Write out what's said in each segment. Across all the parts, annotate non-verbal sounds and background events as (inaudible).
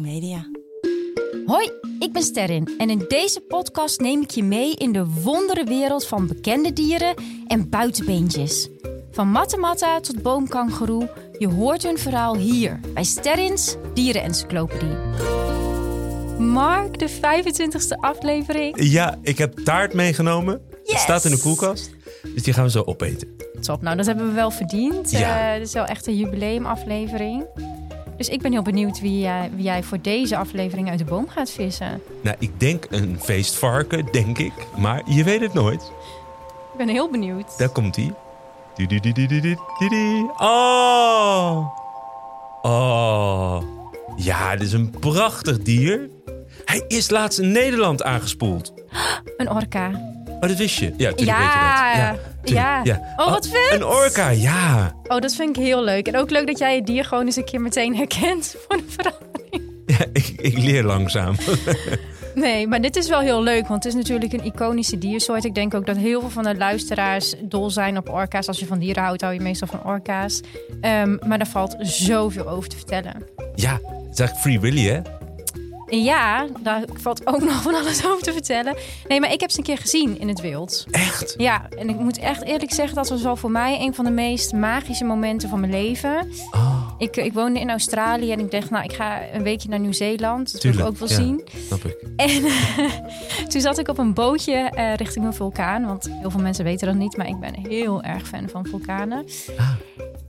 Media. Hoi, ik ben Sterrin en in deze podcast neem ik je mee in de wondere wereld van bekende dieren en buitenbeentjes. Van matta tot boomkangeroe, je hoort hun verhaal hier bij Sterrins Dierenencyclopedie. Mark, de 25e aflevering. Ja, ik heb taart meegenomen. Het Yes! staat in de koelkast. Dus die gaan we zo opeten. Top, nou dat hebben we wel verdiend. Ja. Eh, dit is wel echt een jubileumaflevering. Dus ik ben heel benieuwd wie, jij- wie jij voor deze aflevering uit de boom gaat vissen. Nou, ik denk een feestvarken, denk ik. Maar je weet het nooit. Ik ben heel benieuwd. Daar komt hij. Oh! Oh! Ja, dit is een prachtig dier. Hij is laatst in Nederland aangespoeld. Een orka. Oh, dat wist je? Ja, Ja, weet je dat. tuurlijk, ja. Oh, wat vet. Een orka, ja. Oh, dat vind ik heel leuk. En ook leuk dat jij het dier gewoon eens een keer meteen herkent voor de verandering. (laughs) ja ik, ik leer langzaam. (laughs) Nee, maar dit is wel heel leuk, want het is natuurlijk een iconische diersoort. Ik denk ook dat heel veel van de luisteraars dol zijn op orka's. Als je van dieren houdt, hou je meestal van orka's. Ehm, maar daar valt zoveel over te vertellen. ja, het is eigenlijk Free Willy, hè? Ja, daar valt ook nog van alles over te vertellen. Nee, maar ik heb ze een keer gezien in het wild. Echt? Ja, en ik moet echt eerlijk zeggen, dat was wel voor mij een van de meest magische momenten van mijn leven. Oh, Ik, ik woonde in Australië en ik dacht, nou, ik ga een weekje naar Nieuw-Zeeland. Dat wil ik Tuurlijk, ook wel ja. zien. snap ik. En (laughs) toen zat ik op een bootje eh, richting een vulkaan. Want heel veel mensen weten dat niet, maar ik ben heel erg fan van vulkanen. Ah.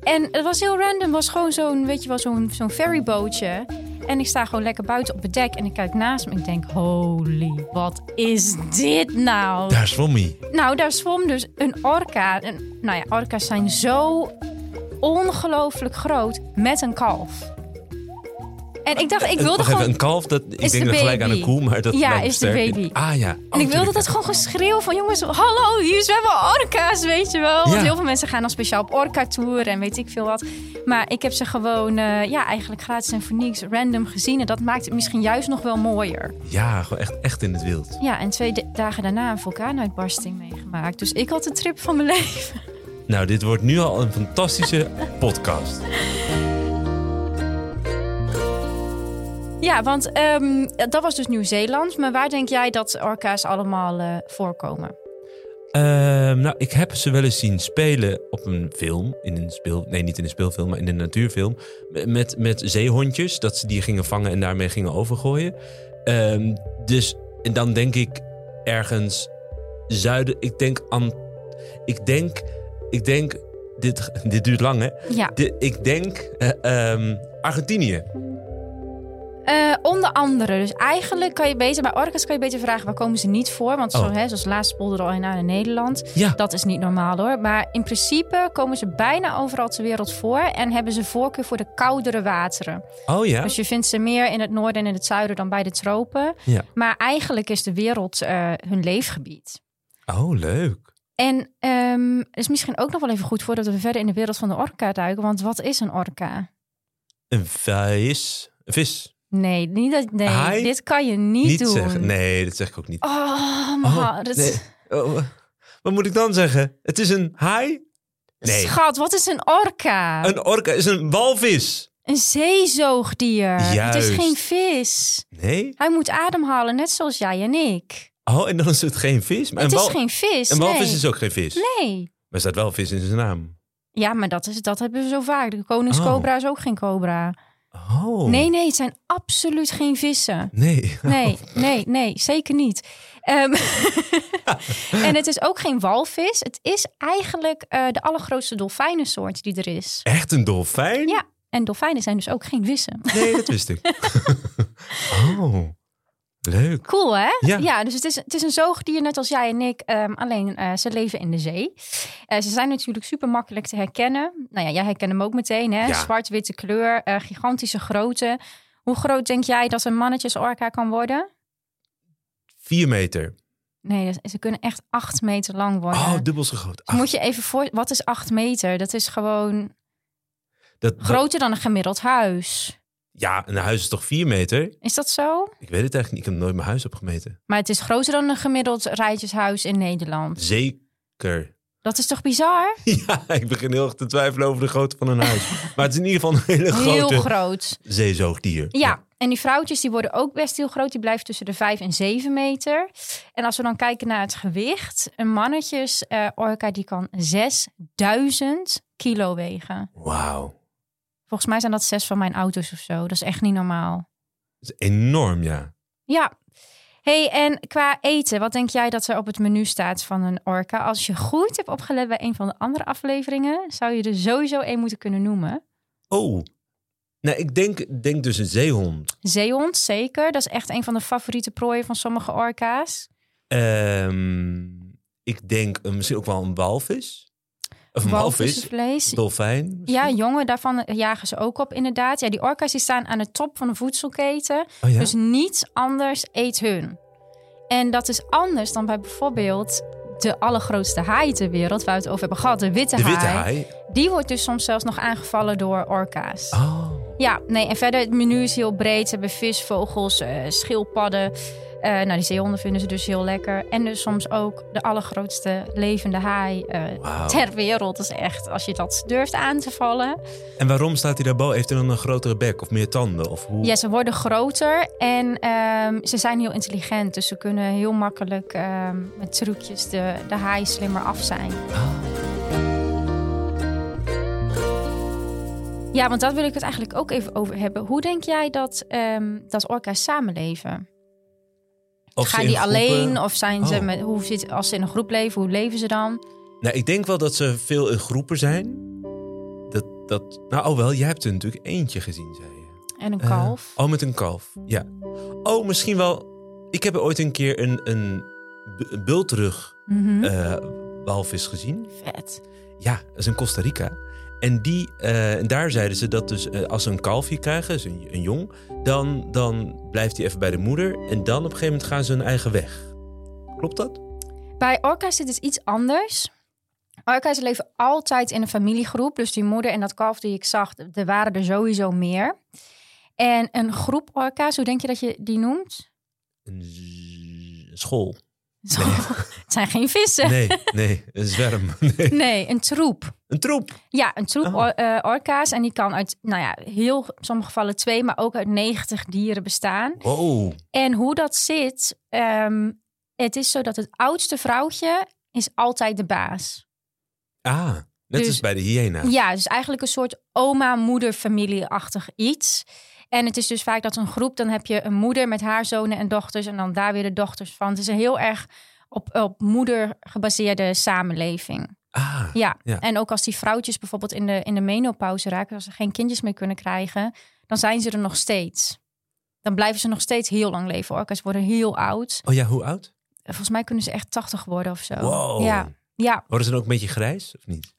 En het was heel random. Het was gewoon zo'n, weet je wel, zo'n zo'n ferrybootje. En ik sta gewoon lekker buiten op het dek en ik kijk naast me en ik denk, holy, wat is dit nou? Daar zwom hij. Nou, daar zwom dus een orka. En, nou ja, orka's zijn zo ongelooflijk groot met een kalf. En ik dacht, ik wilde Wacht gewoon... even, een kalf, dat, ik denk gelijk aan een koe, maar dat Ja, is de baby. Ah ja. En ik wilde tuurlijk. dat gewoon geschreeuw van jongens, hallo, hier zwemmen orka's, weet je wel. Want heel veel mensen gaan dan speciaal op orka-tour en weet ik veel wat. Maar ik heb ze gewoon, eh, ja, eigenlijk gratis en voor niks random gezien. En dat maakt het misschien juist nog wel mooier. Ja, gewoon echt, echt in het wild. Ja, en twee dagen daarna een vulkaanuitbarsting meegemaakt. Dus ik had de trip van mijn (laughs) leven. Nou, dit wordt nu al een fantastische podcast. Ja, want ehm, dat was dus Nieuw-Zeeland. Maar waar denk jij dat orka's allemaal eh, voorkomen? Ehm, nou, ik heb ze wel eens zien spelen op een film. In een speel, nee, niet in een speelfilm, maar in een natuurfilm. Met, met zeehondjes, dat ze die gingen vangen en daarmee gingen overgooien. Ehm, dus en dan denk ik ergens zuiden. Ik denk aan. Ik denk. Ik denk. Dit, dit duurt lang, hè? Ja, ik denk. ehm, Argentinië. Eh, onder andere. Dus eigenlijk kan je beter, bij orka's kan je beter vragen waar komen ze niet voor. Want zo, Oh. hè, zoals laatst spoelde er al een aan in Nederland. Ja. Dat is niet normaal hoor. Maar in principe komen ze bijna overal ter wereld voor. En hebben ze voorkeur voor de koudere wateren. Oh ja. Dus je vindt ze meer in het noorden en in het zuiden dan bij de tropen. Ja. Maar eigenlijk is de wereld eh, hun leefgebied. Oh, leuk. En ehm, is misschien ook nog wel even goed voordat we verder in de wereld van de orka duiken. Want wat is een orka? Een vis. Een vis. Nee, niet dat, nee dit kan je niet, Niet doen. zeggen. Nee, dat zeg ik ook niet. Oh, mijn hart. nee. Oh, wat moet ik dan zeggen? Het is een haai? Nee. Schat, wat is een orka? Een orka is een walvis. Een zeezoogdier. Het is Juist. geen vis. Nee? Hij moet ademhalen, net zoals jij en ik. Oh, en dan is het geen vis? Maar het is geen vis. een walvis nee. is ook geen vis. Nee. Maar er staat wel vis in zijn naam. Ja, maar dat, is, dat hebben we zo vaak. De koningscobra is ook geen cobra. Oh. Nee, nee, het zijn absoluut geen vissen. Nee. Nee, nee, nee, zeker niet. Ehm, (laughs) en het is ook geen walvis. Het is eigenlijk eh, de allergrootste dolfijnensoort die er is. Echt een dolfijn? Ja, en dolfijnen zijn dus ook geen vissen. Nee, dat wist ik. (laughs) (laughs) oh. Leuk. Cool, hè? Ja. dus het is, het is een zoogdier net als jij en ik. ehm, alleen eh, ze leven in de zee. Eh, ze zijn natuurlijk super makkelijk te herkennen. Nou ja, jij herkent hem ook meteen, hè? Ja. Zwart-witte kleur, eh, gigantische grootte. Hoe groot denk jij dat een mannetjesorka kan worden? Vier meter. Nee, ze kunnen echt acht meter lang worden. Oh, dubbel zo groot. Dus moet je even voor... Wat is acht meter? Dat is gewoon dat, dat- groter dan een gemiddeld huis. Ja, een huis is toch vier meter? Is dat zo? Ik weet het eigenlijk niet. Ik heb nooit mijn huis opgemeten. Maar het is groter dan een gemiddeld rijtjeshuis in Nederland. Zeker. Dat is toch bizar? (laughs) Ja, ik begin heel erg te twijfelen over de grootte van een huis. maar het is in ieder geval een hele grote Heel groot. zeezoogdier. Ja. En die vrouwtjes die worden ook best heel groot. Die blijven tussen de 5 en 7 meter. En als we dan kijken naar het gewicht. Een mannetjes orka die kan 6000 kilo wegen. Wauw. Volgens mij zijn dat zes van mijn auto's of zo. Dat is echt niet normaal. Dat is enorm, ja. Ja. hey, en qua eten, wat denk jij dat er op het menu staat van een orka? Als je goed hebt opgelet bij een van de andere afleveringen, zou je er sowieso één moeten kunnen noemen. Oh. Nou, ik denk, denk dus een zeehond. Zeehond, zeker. Dat is echt een van de favoriete prooien van sommige orka's. Ehm, ik denk een, misschien ook wel een walvis. Of. Walvisvlees. Dolfijn. misschien? Ja, jongen, daarvan jagen ze ook op inderdaad. Ja, die orka's die staan aan de top van de voedselketen. Oh ja? Dus niets anders eet hun. En dat is anders dan bij bijvoorbeeld de allergrootste haai ter wereld... waar we het over hebben gehad, de witte, de witte haai. haai. Die wordt dus soms zelfs nog aangevallen door orka's. Oh. Ja, nee, en verder, het menu is heel breed. Ze hebben vis, vogels, eh, schildpadden. Eh, nou, die zeehonden vinden ze dus heel lekker. En dus soms ook de allergrootste levende haai eh, ter wereld. Dat is echt, als je dat durft aan te vallen. En waarom staat hij daarboven? Heeft hij dan een grotere bek of meer tanden? Of hoe? Ja, ze worden groter en ehm, ze zijn heel intelligent. Dus ze kunnen heel makkelijk ehm, met trucjes de, de haai slimmer af zijn. Ah. Ja, want daar wil ik het eigenlijk ook even over hebben. Hoe denk jij dat, ehm, dat orka's samenleven? Of Gaan die alleen of zijn ze Oh. met, hoe zit, als ze in een groep leven, hoe leven ze dan? Nou, ik denk wel dat ze veel in groepen zijn. Dat, dat, nou, oh wel, jij hebt er natuurlijk eentje gezien, zei je. En een Eh, kalf? oh, met een kalf. Ja. Oh, misschien wel. Ik heb er ooit een keer een, een bu- bultrug Mhm. eh, walvis gezien. Vet. Ja, dat is in Costa Rica. En, die, eh, en daar zeiden ze dat dus eh, als ze een kalfje krijgen, dus een, een jong, dan, dan blijft hij even bij de moeder. En dan op een gegeven moment gaan ze hun eigen weg. Klopt dat? Bij orka's zit het iets anders. Orka's leven altijd in een familiegroep. Dus die moeder en dat kalf die ik zag, er waren er sowieso meer. En een groep orka's, hoe denk je dat je die noemt? Een school. Zo, (laughs) het zijn geen vissen. Nee, nee, een zwerm. (laughs) Nee. Nee, een troep. Een troep. Ja, een troep Oh. or- eh, orka's. En die kan uit, nou ja, heel in sommige gevallen twee, maar ook uit 90 dieren bestaan. Wow. En hoe dat zit, ehm, het is zo dat het oudste vrouwtje is altijd de baas. Ah, net Dus- als bij de hyena. Ja, dus eigenlijk een soort oma-moeder-familie-achtig iets. En het is dus vaak dat een groep, dan heb je een moeder met haar zonen en dochters en dan daar weer de dochters van. Het is een heel erg op, op moeder gebaseerde samenleving. Ah, Ja. Ja. en ook als die vrouwtjes bijvoorbeeld in de, in de menopauze raken, als ze geen kindjes meer kunnen krijgen, dan zijn ze er nog steeds. Dan blijven ze nog steeds heel lang leven. Orka's worden heel oud. oh ja, hoe oud? Volgens mij kunnen ze echt 80 worden of zo. Wow. Ja. Ja, Worden ze dan ook een beetje grijs of niet?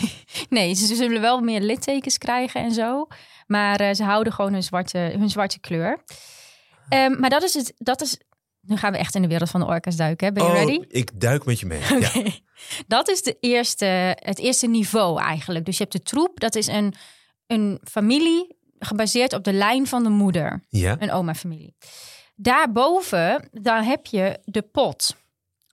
(laughs) nee, ze zullen wel meer littekens krijgen en zo. Maar eh, ze houden gewoon hun zwarte, hun zwarte kleur. Ehm, maar dat is het. Dat is, nu gaan we echt in de wereld van de orka's duiken. Hè? Ben je oh, ready? ik duik met je mee. Ja. (laughs) Dat is de eerste, het eerste niveau eigenlijk. Dus je hebt de troep. Dat is een, een familie gebaseerd op de lijn van de moeder. ja. Een oma-familie. Daarboven, dan heb je de pot.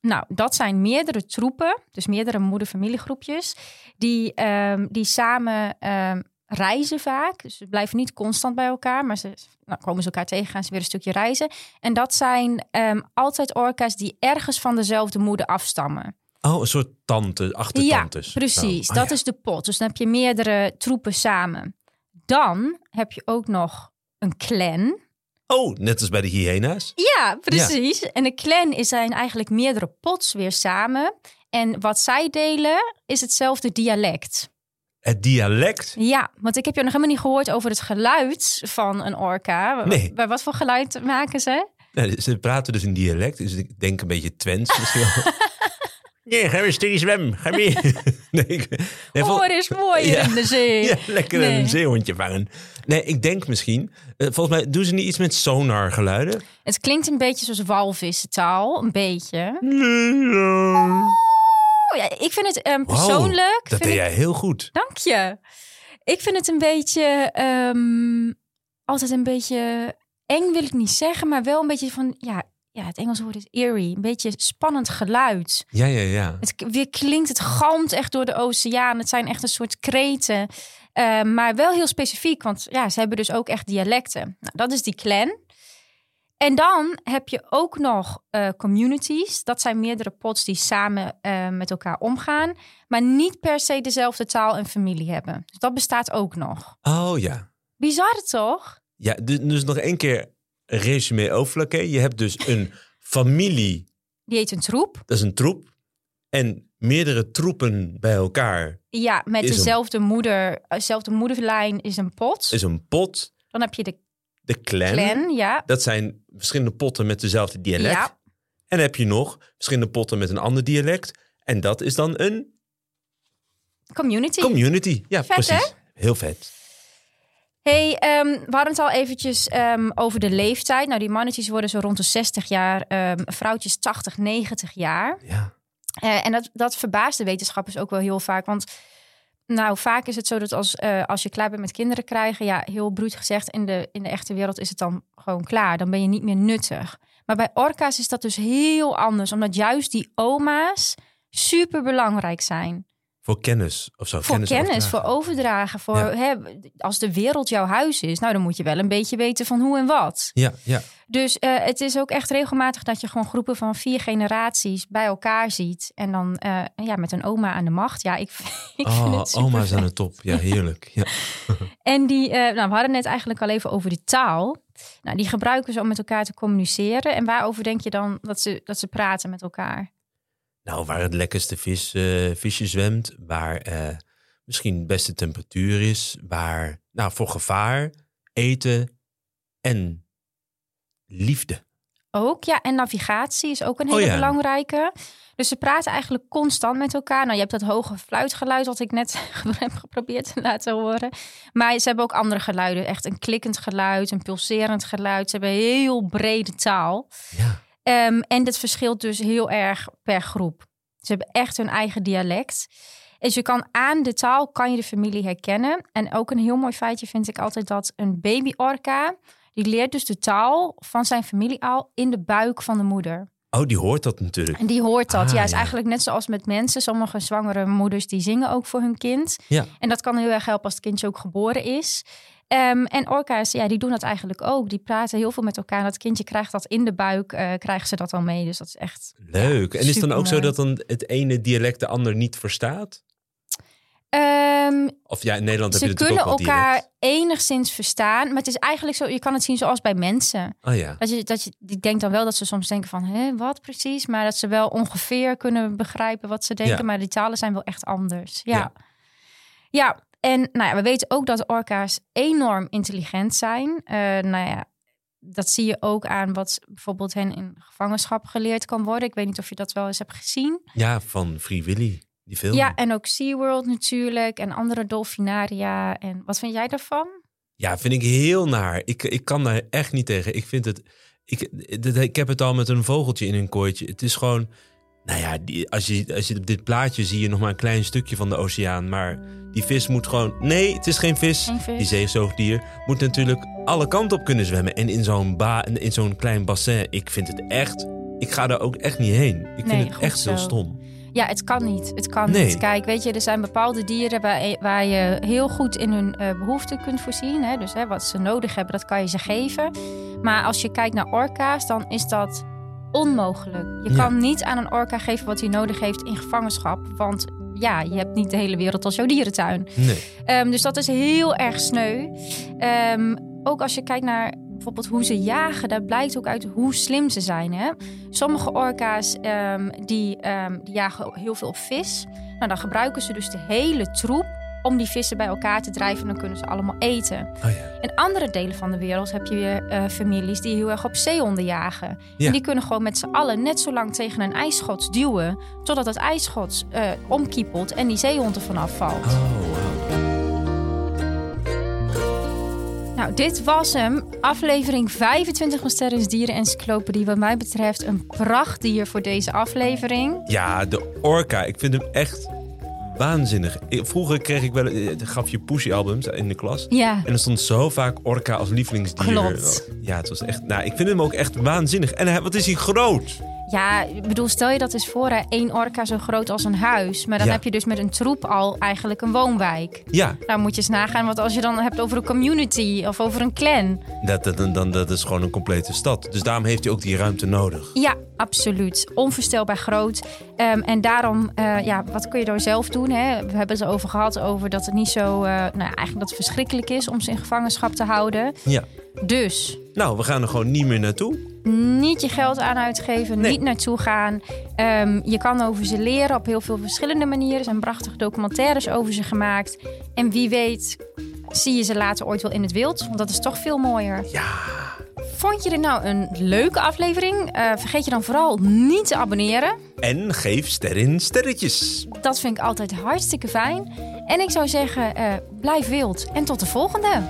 Nou, dat zijn meerdere troepen, dus meerdere moeder-familiegroepjes, die, ehm, die samen ehm, reizen vaak. Dus ze blijven niet constant bij elkaar, maar ze nou, komen ze elkaar tegen, gaan ze weer een stukje reizen. En dat zijn ehm, altijd orka's die ergens van dezelfde moeder afstammen. Oh, een soort tante, achtertantes. Ja, precies. Oh, dat ja. is de pot. Dus dan heb je meerdere troepen samen. Dan heb je ook nog een clan. Oh, net als bij de hyena's. Ja, precies. En de clan is zijn eigenlijk meerdere pots weer samen. En wat zij delen is hetzelfde dialect. Het dialect. Ja, want ik heb je nog helemaal niet gehoord over het geluid van een orka. Nee. Bij wat voor geluid maken ze? Nou, ze praten dus een dialect, dus ik denk een beetje Twents misschien wel. (laughs) Nee, ga weer stukje zwem. Ga weer. (laughs) nee, ik, nee, vol- Hoor is mooi Ja. in de zee. (laughs) ja, lekker Nee. een zeehondje vangen. Nee, ik denk misschien. eh, volgens mij doen ze niet iets met sonar geluiden. Het klinkt een beetje zoals walvissentaal, een beetje. Ja, ik vind het ehm, persoonlijk... dat vind deed jij heel goed. Dank je. Ik vind het een beetje... ehm, altijd een beetje eng wil ik niet zeggen, maar wel een beetje van... Ja, ja het Engelse woord is eerie. Een beetje spannend geluid. Ja, ja, ja. Het weer klinkt, het galmt echt door de oceaan. Het zijn echt een soort kreten. Eh, maar wel heel specifiek, want ja, ze hebben dus ook echt dialecten. Nou, dat is die clan. En dan heb je ook nog eh, communities. Dat zijn meerdere pots die samen eh, met elkaar omgaan, maar niet per se dezelfde taal en familie hebben. Dus dat bestaat ook nog. Oh ja. Bizar toch? Ja, dus, nog één keer resume overvlakke. Je hebt dus een familie, Die heet een troep. dat is een troep. En meerdere troepen bij elkaar Ja, met een- dezelfde moeder, eh, dezelfde moederlijn is een pot. is een pot. Dan heb je de De clan. clan, ja. Dat zijn verschillende potten met dezelfde dialect. Ja. En heb je nog verschillende potten met een ander dialect. En dat is dan een Community. community. Ja, Vet, precies. Heel vet. Hey, ehm, we hadden het al eventjes ehm, over de leeftijd. Nou, die mannetjes worden zo rond de 60 jaar, ehm, vrouwtjes 80, 90 jaar. Ja. Eh, en dat, dat verbaast de wetenschappers ook wel heel vaak. Want nou, vaak is het zo dat als, eh, als je klaar bent met kinderen krijgen, ja, heel bruut gezegd, in de, in de echte wereld is het dan gewoon klaar. Dan ben je niet meer nuttig. Maar bij orka's is dat dus heel anders, omdat juist die oma's super belangrijk zijn. Voor kennis of zo. Voor kennis, voor overdragen. Voor, Ja. hè, als de wereld jouw huis is, nou dan moet je wel een beetje weten van hoe en wat. Ja, ja. Dus eh, het is ook echt regelmatig dat je gewoon groepen van vier generaties bij elkaar ziet. En dan eh, ja, met een oma aan de macht. Ja, ik, (laughs) ik vind Oh, het super oma's aan de top. Ja, heerlijk. Ja. (laughs) En die, eh, nou, we hadden net eigenlijk al even over de taal. Nou, die gebruiken ze om met elkaar te communiceren. En waarover denk je dan dat ze, dat ze praten met elkaar? Nou, waar het lekkerste vis, eh, visje zwemt, waar eh, misschien de beste temperatuur is, waar nou, voor gevaar, eten en liefde. Ook, ja. En navigatie is ook een Oh hele ja. belangrijke. Dus ze praten eigenlijk constant met elkaar. Nou, je hebt dat hoge fluitgeluid wat ik net (laughs) heb geprobeerd te laten horen. Maar ze hebben ook andere geluiden. Echt een klikkend geluid, een pulserend geluid. Ze hebben heel brede taal. Ja. Ehm, en dat verschilt dus heel erg per groep. Ze hebben echt hun eigen dialect. Dus je kan aan de taal kan je de familie herkennen. En ook een heel mooi feitje vind ik altijd dat een baby orka... die leert dus de taal van zijn familie al in de buik van de moeder. Oh, die hoort dat natuurlijk. En die hoort dat. Ah, ja, is ja. eigenlijk net zoals met mensen. Sommige zwangere moeders die zingen ook voor hun kind. Ja. En dat kan heel erg helpen als het kindje ook geboren is. Ehm, en orka's, ja, die doen dat eigenlijk ook. Die praten heel veel met elkaar. En dat kindje krijgt dat in de buik, eh, krijgen ze dat al mee. Dus dat is echt... Leuk. En is het dan ook zo dat dan het ene dialect de ander niet verstaat? Ehm, Of ja, in Nederland heb ze je natuurlijk kunnen ook wel elkaar dialect. enigszins verstaan. Maar het is eigenlijk zo, je kan het zien zoals bij mensen. Oh ja. Dat je, dat je, ik denk dan wel dat ze soms denken van, hè, wat precies? Maar dat ze wel ongeveer kunnen begrijpen wat ze denken. Ja. Maar die talen zijn wel echt anders. Ja, Ja. ja. En nou ja, we weten ook dat orka's enorm intelligent zijn. Eh, nou ja, dat zie je ook aan wat bijvoorbeeld hen in gevangenschap geleerd kan worden. Ik weet niet of je dat wel eens hebt gezien. Ja, van Free Willy, die film. Ja, en ook SeaWorld natuurlijk en andere dolfinaria. En wat vind jij daarvan? Ja, vind ik heel naar. Ik, ik kan daar echt niet tegen. Ik vind het. Ik, ik heb het al met een vogeltje in een kooitje. Het is gewoon. Nou ja, die, als, je, als je op dit plaatje zie je nog maar een klein stukje van de oceaan. Maar die vis moet gewoon. Nee, het is geen vis. Geen vis. Die zeezoogdier moet natuurlijk alle kanten op kunnen zwemmen. En in zo'n ba, in zo'n klein bassin. Ik vind het echt. Ik ga daar ook echt niet heen. Ik Nee, vind het echt heel zo. stom. Ja, het kan niet. Het kan Nee. niet. Kijk, weet je, er zijn bepaalde dieren waar, waar je heel goed in hun eh, behoeften kunt voorzien. Hè? Dus hè, wat ze nodig hebben, dat kan je ze geven. Maar als je kijkt naar orka's, dan is dat onmogelijk. Je Ja. kan niet aan een orka geven wat hij nodig heeft in gevangenschap. Want ja, je hebt niet de hele wereld als jouw dierentuin. Nee. Ehm, dus dat is heel erg sneu. Ehm, ook als je kijkt naar bijvoorbeeld hoe ze jagen, daar blijkt ook uit hoe slim ze zijn. Hè? Sommige orka's ehm, die, die jagen heel veel op vis. Nou, dan gebruiken ze dus de hele troep om die vissen bij elkaar te drijven. En dan kunnen ze allemaal eten. Oh ja. In andere delen van de wereld heb je weer eh, families die heel erg op zeehonden jagen. Ja. En die kunnen gewoon met z'n allen net zo lang tegen een ijsschots duwen... totdat het ijsschots eh, omkiepelt en die zeehond er vanaf valt. Oh, wow. Nou, dit was hem. Aflevering 25 van Sterren's Dieren Encyclopedie. Wat mij betreft een prachtdier voor deze aflevering. Ja, de Orca. Ik vind hem echt waanzinnig. Vroeger kreeg ik wel, eh, gaf je Pussy-albums in de klas. Ja, En er stond zo vaak Orca als lievelingsdier. Klopt. Ja, het was echt. Nou, ik vind hem ook echt waanzinnig. En hij, wat is hij groot? Ja, ik bedoel, stel je dat eens voor, hè, één orka zo groot als een huis. Maar dan Ja. heb je dus met een troep al eigenlijk een woonwijk. Ja, Nou moet je eens nagaan, wat als je dan hebt over een community of over een clan. dat, dat, dan, dat is gewoon een complete stad. Dus daarom heeft hij ook die ruimte nodig. Ja, absoluut. Onvoorstelbaar groot. Ehm, en daarom, eh, ja, wat kun je daar zelf doen? Hè? We hebben het erover gehad, over dat het niet zo, eh, nou ja, eigenlijk dat het verschrikkelijk is om ze in gevangenschap te houden. Ja. Dus Nou, we gaan er gewoon niet meer naartoe. niet je geld aan uitgeven, Nee. niet naartoe gaan. Ehm, je kan over ze leren op heel veel verschillende manieren. Er zijn prachtige documentaires over ze gemaakt. En wie weet, zie je ze later ooit wel in het wild. Want dat is toch veel mooier. Ja. Vond je dit nou een leuke aflevering? Eh, vergeet je dan vooral niet te abonneren. En geef sterren sterretjes. Dat vind ik altijd hartstikke fijn. En ik zou zeggen, eh, blijf wild. En tot de volgende.